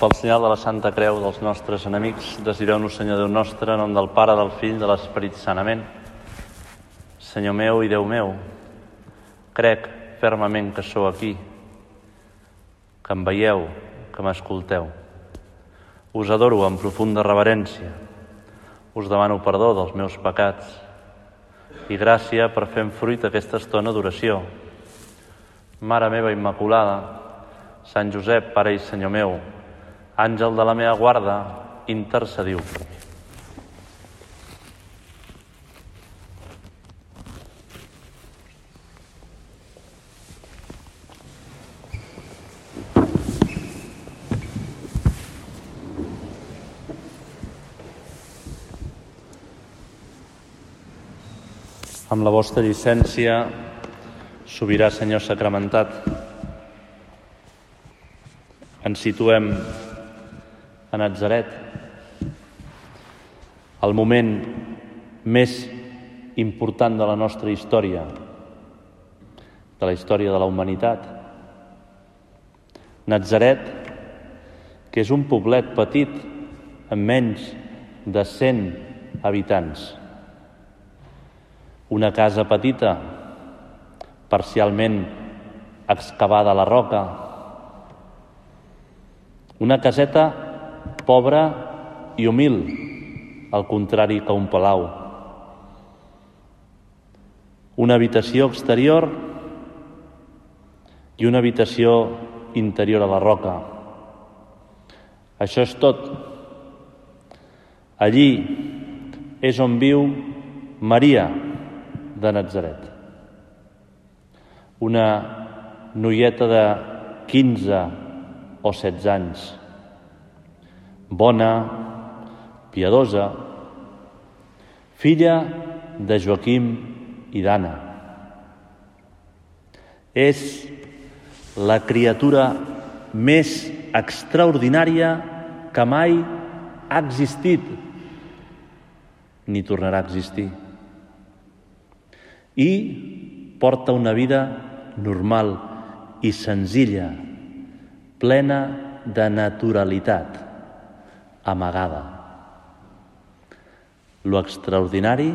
Pel senyal de la Santa Creu dels nostres enemics, desireu-nos, Senyor Déu nostre, en nom del Pare, del Fill, de l'Esperit Sanament. Senyor meu i Déu meu, crec fermament que sou aquí, que em veieu, que m'escolteu. Us adoro amb profunda reverència. Us demano perdó dels meus pecats i gràcia per fer en fruit aquesta estona d'oració. Mare meva Immaculada, Sant Josep, Pare i Senyor meu, Àngel de la meva guarda, intercediu per mi. Amb la vostra llicència, sobirà Senyor sacramentat, ens situem a Nazaret, el moment més important de la nostra història, de la història de la humanitat. Nazaret, que és un poblet petit amb menys de 100 habitants. Una casa petita, parcialment excavada a la roca. Una caseta pobre i humil, al contrari que un palau. Una habitació exterior i una habitació interior a la roca. Això és tot. Allí és on viu Maria de Nazaret. Una noieta de 15 o 16 anys bona, piadosa, filla de Joaquim i d'Anna. És la criatura més extraordinària que mai ha existit ni tornarà a existir. I porta una vida normal i senzilla, plena de naturalitat amagada. Lo extraordinari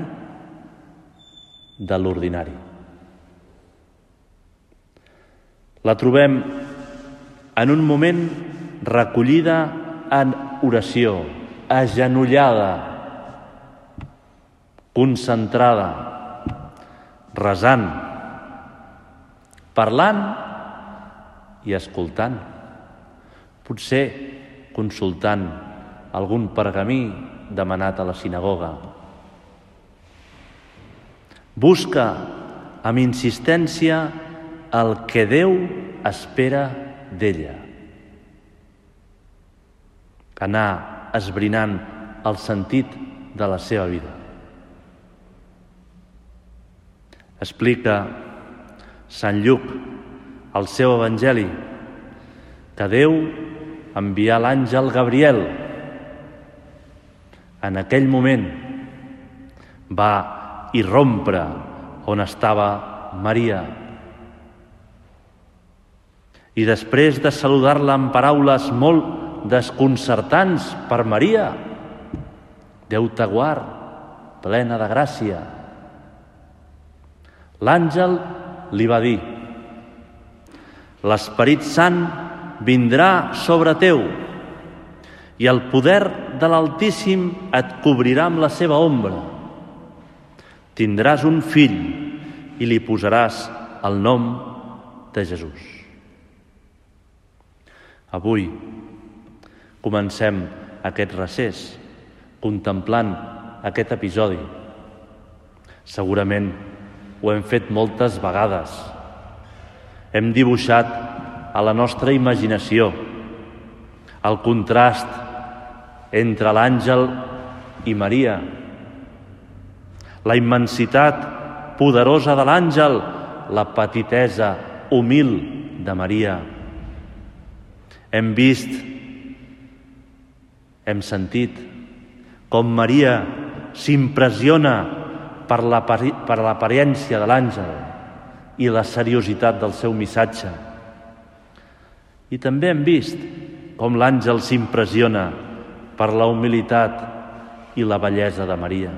de l'ordinari. La trobem en un moment recollida en oració, agenollada, concentrada, resant, parlant i escoltant, potser consultant algun pergamí demanat a la sinagoga. Busca amb insistència el que Déu espera d'ella. Anar esbrinant el sentit de la seva vida. Explica Sant Lluc al seu Evangeli que Déu envià l'àngel Gabriel en aquell moment va irrompre on estava Maria. I després de saludar-la amb paraules molt desconcertants per Maria, Déu te guard, plena de gràcia. L'àngel li va dir, l'Esperit Sant vindrà sobre teu i el poder de l'Altíssim et cobrirà amb la seva ombra. Tindràs un fill i li posaràs el nom de Jesús. Avui comencem aquest recés contemplant aquest episodi. Segurament ho hem fet moltes vegades. Hem dibuixat a la nostra imaginació el contrast entre l'àngel i Maria. La immensitat poderosa de l'àngel, la petitesa humil de Maria. Hem vist, hem sentit com Maria s'impressiona per l'apariència de l'àngel i la seriositat del seu missatge. I també hem vist com l'àngel s'impressiona per la humilitat i la bellesa de Maria,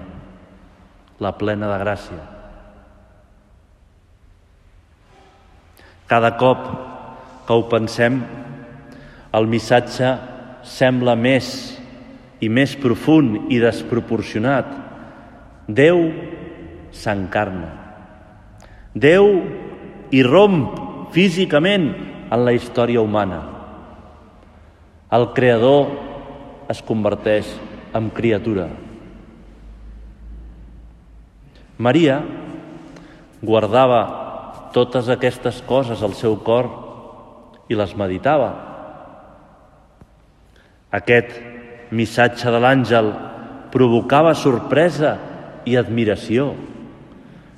la plena de gràcia. Cada cop que ho pensem, el missatge sembla més i més profund i desproporcionat. Déu s'encarna. Déu irromp físicament en la història humana. El creador es converteix en criatura. Maria guardava totes aquestes coses al seu cor i les meditava. Aquest missatge de l'àngel provocava sorpresa i admiració.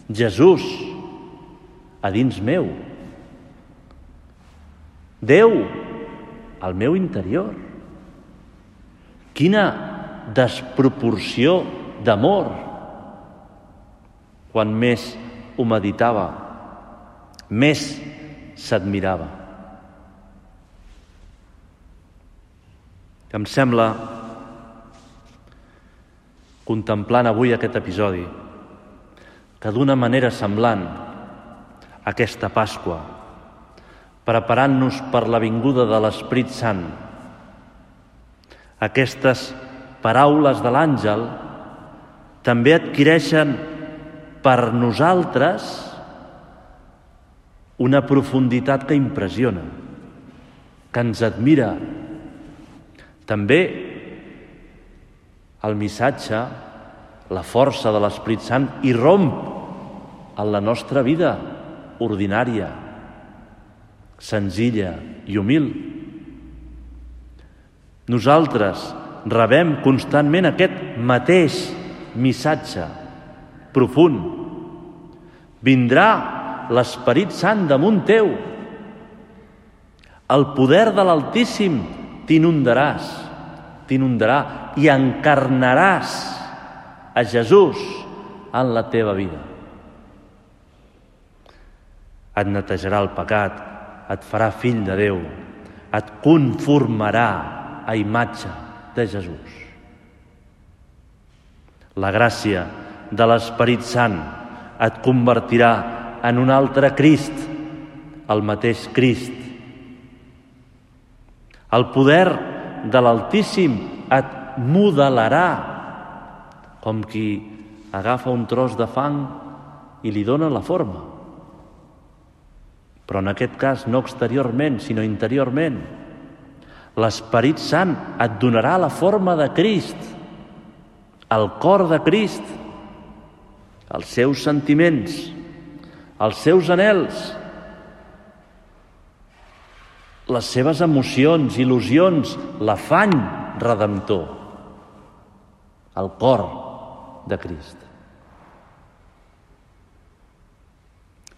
Jesús, a dins meu. Déu, al meu interior. Quina desproporció d'amor quan més ho meditava, més s'admirava. Em sembla, contemplant avui aquest episodi, que d'una manera semblant aquesta Pasqua, preparant-nos per la vinguda de l'Esprit Sant, aquestes paraules de l'àngel també adquireixen per nosaltres una profunditat que impressiona, que ens admira. També el missatge, la força de l'Esprit Sant irromp en la nostra vida ordinària, senzilla i humil. Nosaltres rebem constantment aquest mateix missatge profund. Vindrà l'Esperit Sant damunt teu. El poder de l'Altíssim t'inundaràs, t'inundarà i encarnaràs a Jesús en la teva vida. Et netejarà el pecat, et farà fill de Déu, et conformarà a imatge de Jesús. La gràcia de l'Esperit Sant et convertirà en un altre Crist, el mateix Crist. El poder de l'Altíssim et modelarà com qui agafa un tros de fang i li dona la forma. Però en aquest cas no exteriorment, sinó interiorment. L'Esperit Sant et donarà la forma de Crist, el cor de Crist, els seus sentiments, els seus anels, les seves emocions, il·lusions, l'afany redemptor, el cor de Crist.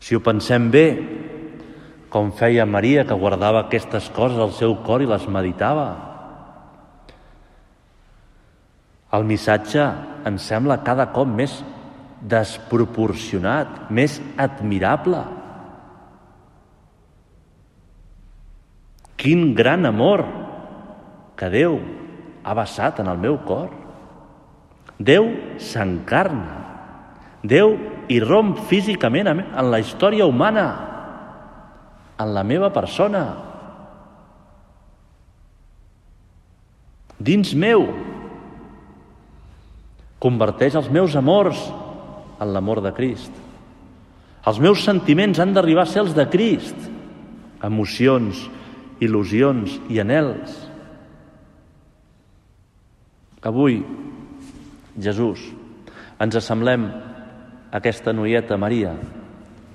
Si ho pensem bé, com feia Maria, que guardava aquestes coses al seu cor i les meditava, el missatge ens sembla cada cop més desproporcionat, més admirable. Quin gran amor que Déu ha vessat en el meu cor. Déu s'encarna. Déu irromp físicament en la història humana, en la meva persona. Dins meu, converteix els meus amors en l'amor de Crist. Els meus sentiments han d'arribar a ser els de Crist. Emocions, il·lusions i anels. Avui, Jesús, ens assemblem a aquesta noieta Maria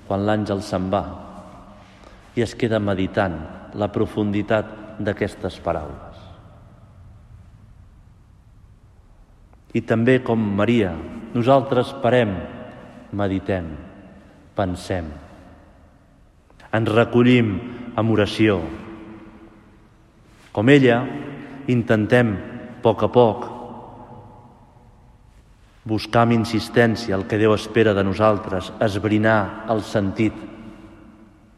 quan l'àngel se'n va i es queda meditant la profunditat d'aquestes paraules. I també com Maria, nosaltres parem, meditem, pensem, ens recollim amb oració. Com ella, intentem, a poc a poc, buscar amb insistència el que Déu espera de nosaltres, esbrinar el sentit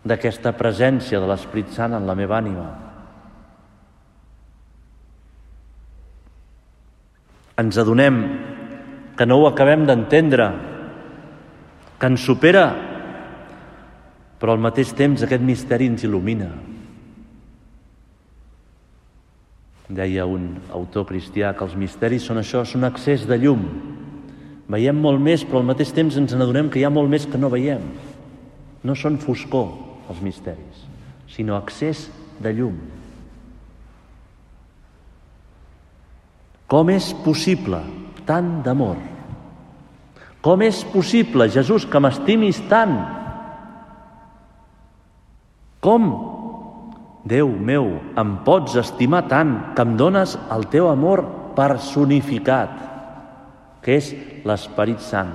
d'aquesta presència de l'Esprit Sant en la meva ànima. Ens adonem que no ho acabem d'entendre, que ens supera, però al mateix temps aquest misteri ens il·lumina. Deia un autor cristià que els misteris són això, són accés de llum. Veiem molt més, però al mateix temps ens n'adonem que hi ha molt més que no veiem. No són foscor, els misteris, sinó accés de llum. Com és possible tant d'amor? Com és possible, Jesús, que m'estimis tant? Com, Déu meu, em pots estimar tant que em dones el teu amor personificat, que és l'Esperit Sant,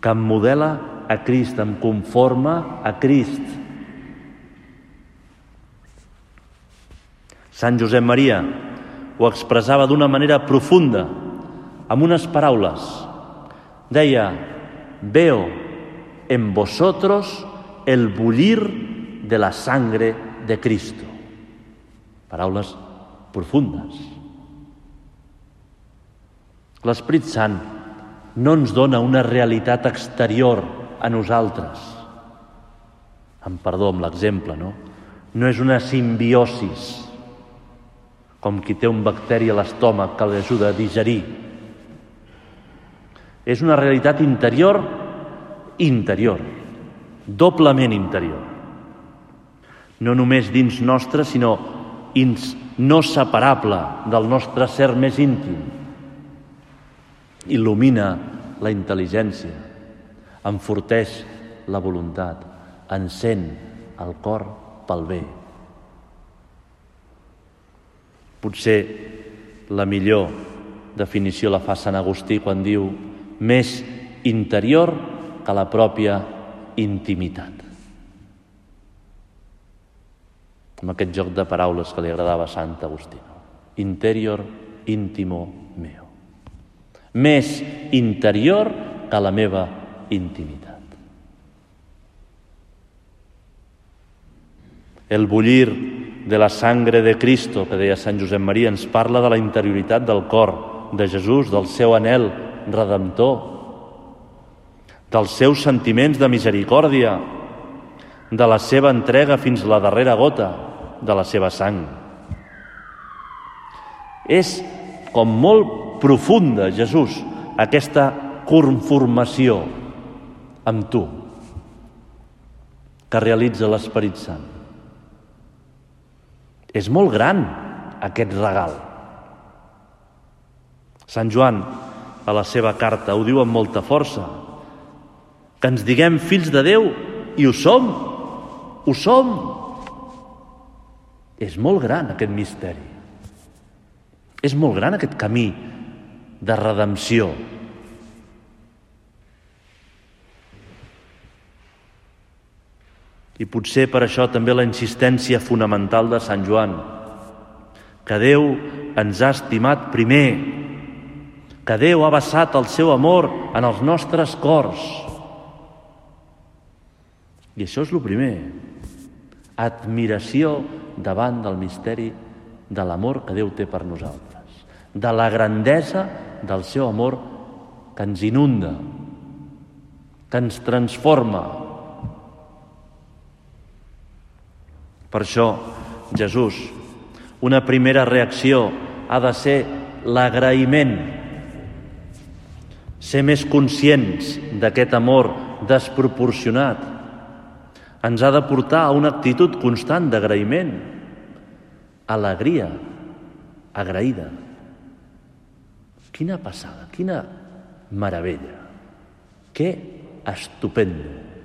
que em modela a Crist, em conforma a Crist. Sant Josep Maria ho expressava d'una manera profunda, amb unes paraules. Deia, veo en vosotros el bullir de la sangre de Cristo. Paraules profundes. L'Esprit Sant no ens dona una realitat exterior a nosaltres. Em perdó amb l'exemple, no? No és una simbiosis, com qui té un bacteri a l'estómac que l'ajuda a digerir. És una realitat interior, interior, doblement interior. No només dins nostre, sinó ins, no separable del nostre ser més íntim. Il·lumina la intel·ligència, enforteix la voluntat, encén el cor pel bé. Potser la millor definició la fa Sant Agustí quan diu més interior que la pròpia intimitat. Amb aquest joc de paraules que li agradava a Sant Agustí. Interior íntimo meu. Més interior que la meva intimitat. El bullir de la sangre de Cristo, que deia Sant Josep Maria, ens parla de la interioritat del cor de Jesús, del seu anel redemptor, dels seus sentiments de misericòrdia, de la seva entrega fins a la darrera gota de la seva sang. És com molt profunda, Jesús, aquesta conformació amb tu que realitza l'Esperit Sant. És molt gran aquest regal. Sant Joan, a la seva carta, ho diu amb molta força, que ens diguem fills de Déu i ho som, ho som. És molt gran aquest misteri. És molt gran aquest camí de redempció. I potser per això també la insistència fonamental de Sant Joan, que Déu ens ha estimat primer, que Déu ha vessat el seu amor en els nostres cors. I això és el primer, admiració davant del misteri de l'amor que Déu té per nosaltres, de la grandesa del seu amor que ens inunda, que ens transforma. Per això, Jesús, una primera reacció ha de ser l'agraïment, ser més conscients d'aquest amor desproporcionat. Ens ha de portar a una actitud constant d'agraïment, alegria, agraïda. Quina passada, quina meravella. Que estupendo.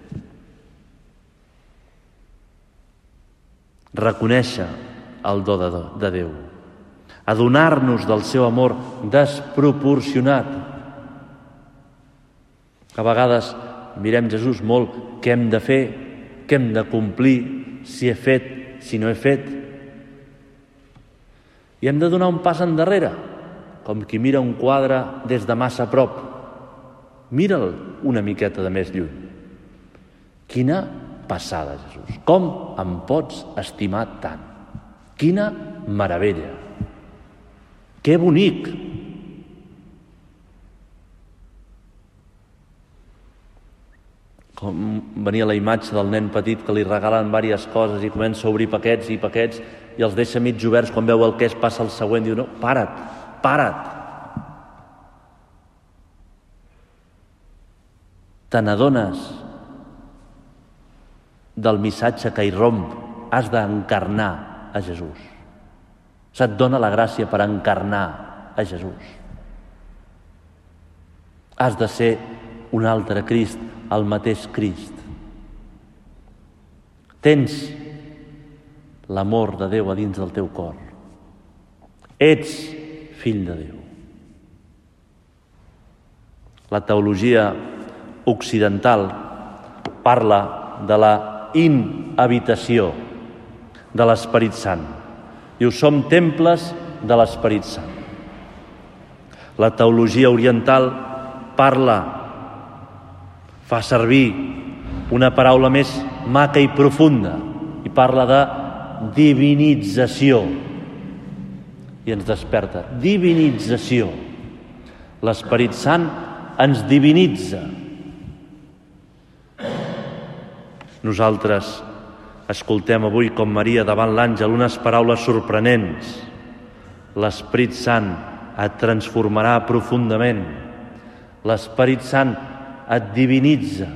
Reconèixer el do de, de Déu. Adonar-nos del seu amor desproporcionat. A vegades mirem Jesús molt què hem de fer, què hem de complir, si he fet, si no he fet. I hem de donar un pas endarrere com qui mira un quadre des de massa prop. Mira'l una miqueta de més lluny. Quina passada, Jesús. Com em pots estimar tant? Quina meravella. Que bonic! Com venia la imatge del nen petit que li regalen diverses coses i comença a obrir paquets i paquets i els deixa mig oberts quan veu el que és, passa el següent diu, no, para't, para't. Te n'adones del missatge que hi romp, has d'encarnar a Jesús. Se't dona la gràcia per encarnar a Jesús. Has de ser un altre Crist, el mateix Crist. Tens l'amor de Déu a dins del teu cor. Ets fill de Déu. La teologia occidental parla de la inhabitació de l'Esperit Sant. Diu, som temples de l'Esperit Sant. La teologia oriental parla, fa servir una paraula més maca i profunda i parla de divinització. I ens desperta. Divinització. L'Esperit Sant ens divinitza. Nosaltres escoltem avui com Maria davant l'àngel unes paraules sorprenents. L'Esperit Sant et transformarà profundament. L'Esperit Sant et divinitza.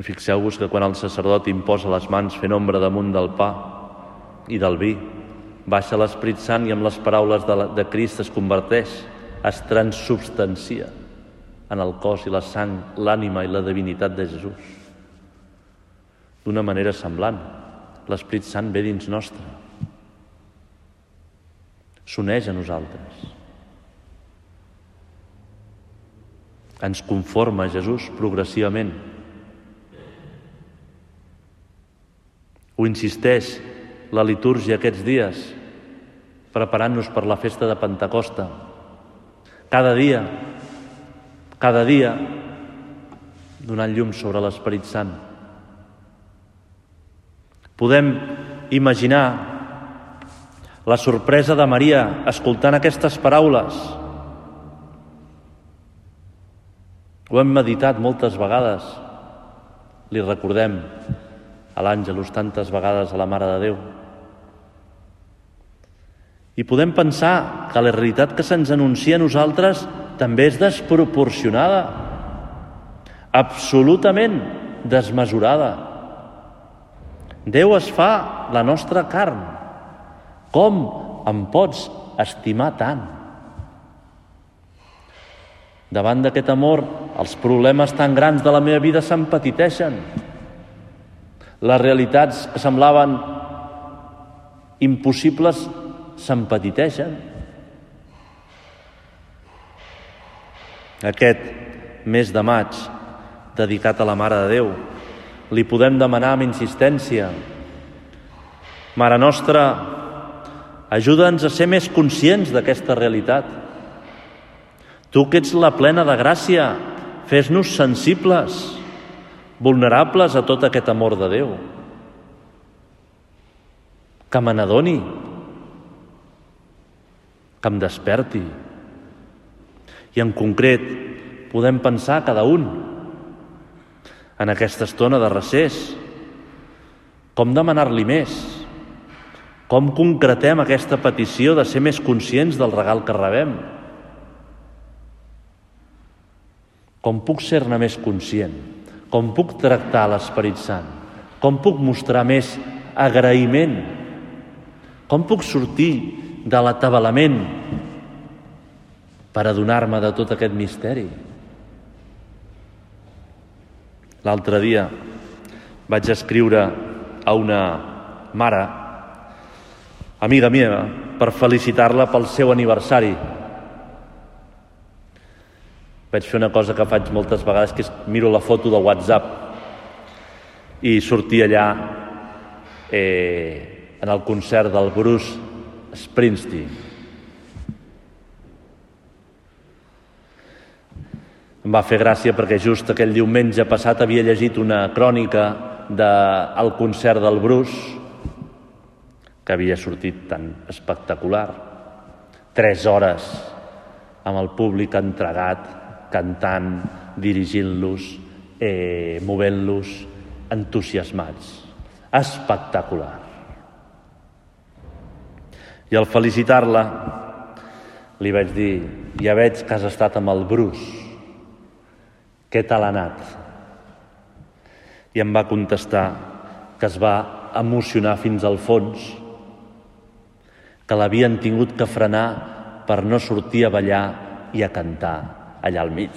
Fixeu-vos que quan el sacerdot imposa les mans fent ombra damunt del pa i del vi, baixa l'Esperit Sant i amb les paraules de, la, de Crist es converteix, es transubstancia en el cos i la sang, l'ànima i la divinitat de Jesús. D'una manera semblant, l'Esperit Sant ve dins nostre. S'uneix a nosaltres. Ens conforma Jesús progressivament. Ho insisteix la litúrgia aquests dies, preparant-nos per la festa de Pentecosta. Cada dia, cada dia, donant llum sobre l'Esperit Sant. Podem imaginar la sorpresa de Maria escoltant aquestes paraules. Ho hem meditat moltes vegades. Li recordem a l'Àngelus tantes vegades a la Mare de Déu. I podem pensar que la realitat que se'ns anuncia a nosaltres també és desproporcionada, absolutament desmesurada. Déu es fa la nostra carn. Com em pots estimar tant? Davant d'aquest amor, els problemes tan grans de la meva vida s'empetiteixen. Les realitats que semblaven impossibles s'empetiteixen. Aquest mes de maig dedicat a la Mare de Déu, li podem demanar amb insistència Mare Nostra, ajuda'ns a ser més conscients d'aquesta realitat. Tu que ets la plena de gràcia, fes-nos sensibles, vulnerables a tot aquest amor de Déu. Que me n'adoni, que em desperti. I en concret podem pensar cada un en aquesta estona de recés. Com demanar-li més, com concretem aquesta petició de ser més conscients del regal que rebem, com puc ser-ne més conscient, com puc tractar l'Esperit Sant, com puc mostrar més agraïment, com puc sortir de l'atabalament per adonar-me de tot aquest misteri. L'altre dia vaig escriure a una mare, amiga meva, per felicitar-la pel seu aniversari. Vaig fer una cosa que faig moltes vegades, que és miro la foto de WhatsApp i sortir allà eh, en el concert del Bruce Springsteen. Em va fer gràcia perquè just aquell diumenge passat havia llegit una crònica del de, concert del Bruce que havia sortit tan espectacular. Tres hores amb el públic entregat, cantant, dirigint-los, eh, movent-los, entusiasmats. Espectacular. I al felicitar-la li vaig dir, ja veig que has estat amb el Bruce. Què tal ha anat? I em va contestar que es va emocionar fins al fons, que l'havien tingut que frenar per no sortir a ballar i a cantar allà al mig.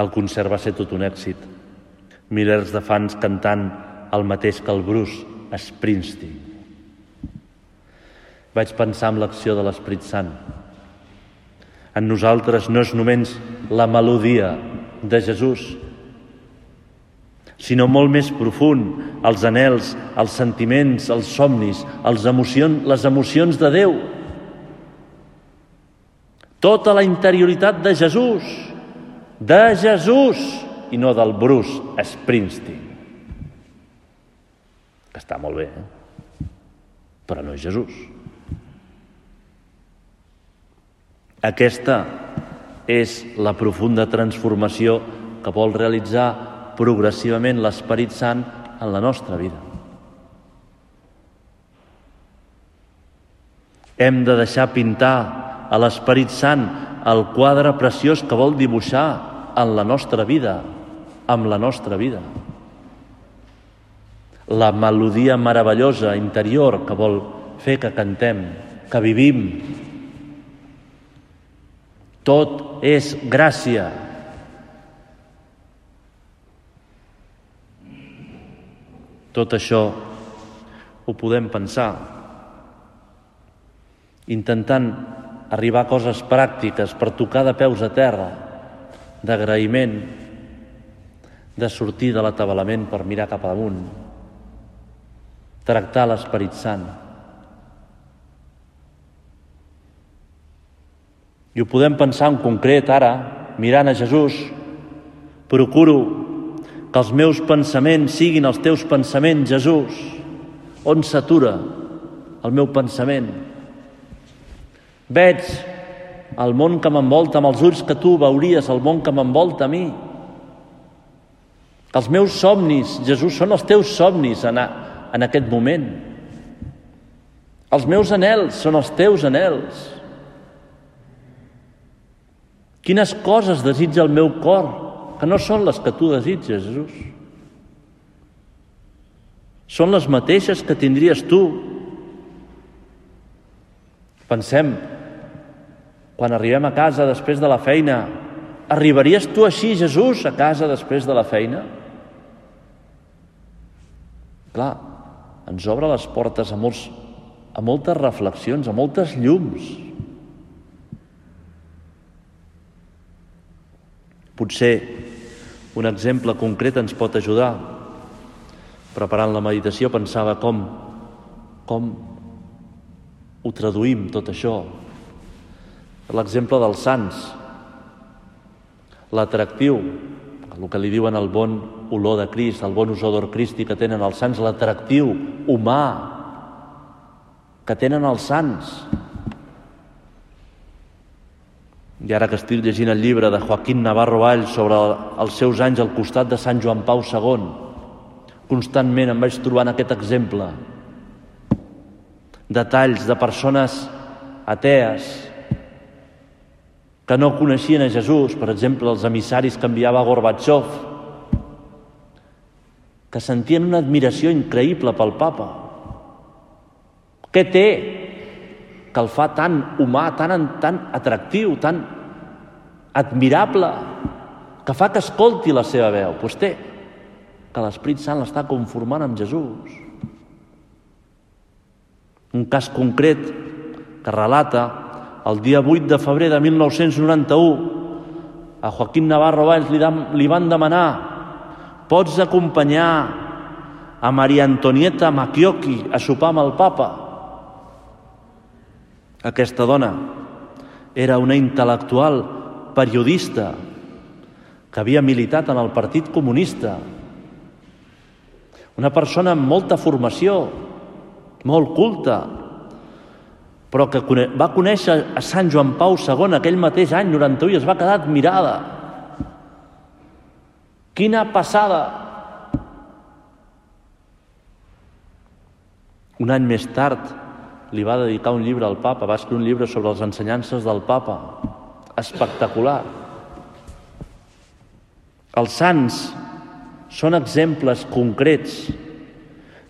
El concert va ser tot un èxit. Milers de fans cantant el mateix que el Bruce, Springsteen. Vaig pensar en l'acció de l'Esprit Sant. En nosaltres no és només la melodia de Jesús, sinó molt més profund, els anels, els sentiments, els somnis, els emocions, les emocions de Déu. Tota la interioritat de Jesús, de Jesús i no del Bruce Springsteen. Està molt bé, eh? però no és Jesús. Aquesta és la profunda transformació que vol realitzar progressivament l'Esperit Sant en la nostra vida. Hem de deixar pintar a l'Esperit Sant el quadre preciós que vol dibuixar en la nostra vida, amb la nostra vida. La melodia meravellosa interior que vol fer que cantem, que vivim, tot és gràcia. Tot això ho podem pensar intentant arribar a coses pràctiques per tocar de peus a terra, d'agraïment, de sortir de l'atabalament per mirar cap amunt, tractar l'Esperit Sant. I ho podem pensar en concret ara, mirant a Jesús. Procuro que els meus pensaments siguin els teus pensaments, Jesús. On s'atura el meu pensament? Veig el món que m'envolta amb els ulls que tu veuries, el món que m'envolta a mi. Els meus somnis, Jesús, són els teus somnis en, a, en aquest moment. Els meus anels són els teus anels. Quines coses desitja el meu cor que no són les que tu desitges, Jesús? Són les mateixes que tindries tu. Pensem, quan arribem a casa després de la feina, arribaries tu així, Jesús, a casa després de la feina? Clar, ens obre les portes a, molts, a moltes reflexions, a moltes llums, Potser un exemple concret ens pot ajudar. Preparant la meditació pensava com, com ho traduïm tot això. L'exemple dels sants, l'atractiu, el que li diuen el bon olor de Crist, el bon usodor cristi que tenen els sants, l'atractiu humà que tenen els sants, i ara que estic llegint el llibre de Joaquín Navarro Vall sobre els seus anys al costat de Sant Joan Pau II, constantment em vaig trobant aquest exemple. Detalls de persones atees que no coneixien a Jesús, per exemple, els emissaris que enviava Gorbachev, que sentien una admiració increïble pel papa. Què té que el fa tan humà, tan, tan atractiu, tan admirable, que fa que escolti la seva veu. Doncs té que l'Esprit Sant l'està conformant amb Jesús. Un cas concret que relata el dia 8 de febrer de 1991 a Joaquín Navarro Valls li, li van demanar pots acompanyar a Maria Antonieta Macchiocchi a sopar amb el papa? Aquesta dona era una intel·lectual periodista que havia militat en el Partit Comunista, una persona amb molta formació, molt culta, però que va conèixer a Sant Joan Pau II aquell mateix any, 91, i es va quedar admirada. Quina passada! Un any més tard li va dedicar un llibre al papa, va escriure un llibre sobre les ensenyances del papa. Espectacular. Els sants són exemples concrets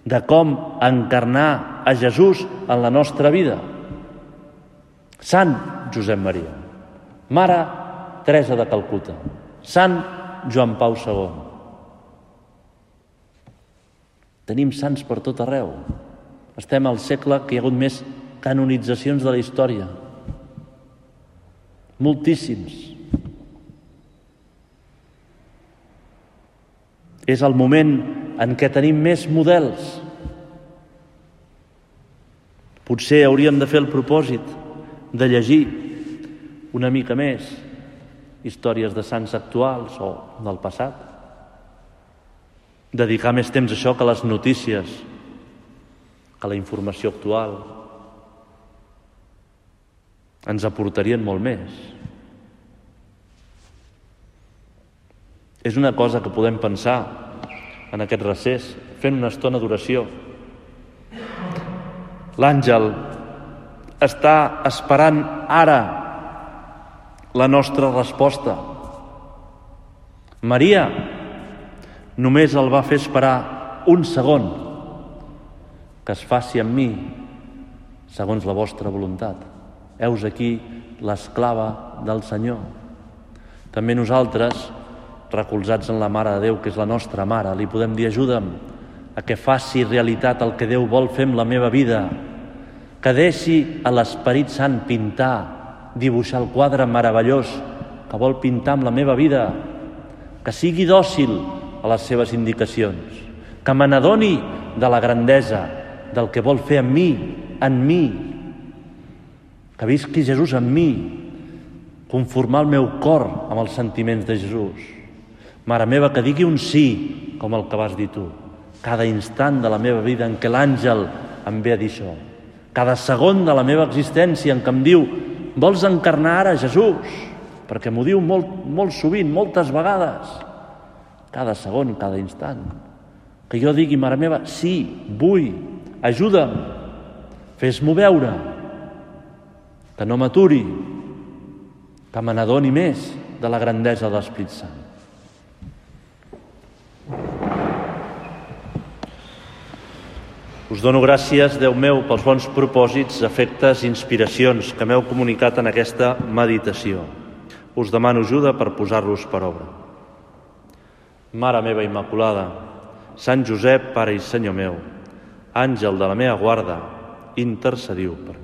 de com encarnar a Jesús en la nostra vida. Sant Josep Maria, Mare Teresa de Calcuta, Sant Joan Pau II. Tenim sants per tot arreu. Estem al segle que hi ha hagut més canonitzacions de la història. Moltíssims. És el moment en què tenim més models. Potser hauríem de fer el propòsit de llegir una mica més històries de sants actuals o del passat. Dedicar més temps a això que a les notícies, que la informació actual. Ens aportarien molt més. És una cosa que podem pensar en aquest recés, fent una estona d'oració. L'àngel està esperant ara la nostra resposta. Maria només el va fer esperar un segon que es faci amb mi segons la vostra voluntat. Heus aquí l'esclava del Senyor. També nosaltres recolzats en la Mare de Déu, que és la nostra Mare, li podem dir ajuda'm a que faci realitat el que Déu vol fer amb la meva vida, que deixi a l'Esperit Sant pintar, dibuixar el quadre meravellós que vol pintar amb la meva vida, que sigui dòcil a les seves indicacions, que me n'adoni de la grandesa del que vol fer en mi, en mi, que visqui Jesús en mi, conformar el meu cor amb els sentiments de Jesús, Mare meva, que digui un sí, com el que vas dir tu. Cada instant de la meva vida en què l'àngel em ve a dir això. Cada segon de la meva existència en què em diu vols encarnar ara Jesús? Perquè m'ho diu molt, molt sovint, moltes vegades. Cada segon, cada instant. Que jo digui, mare meva, sí, vull, ajuda'm, fes-m'ho veure, que no m'aturi, que me n'adoni més de la grandesa de l'Esprit Sant. Us dono gràcies, Déu meu, pels bons propòsits, efectes i inspiracions que m'heu comunicat en aquesta meditació. Us demano ajuda per posar-los per obra. Mare meva Immaculada, Sant Josep, Pare i Senyor meu, àngel de la meva guarda, intercediu per.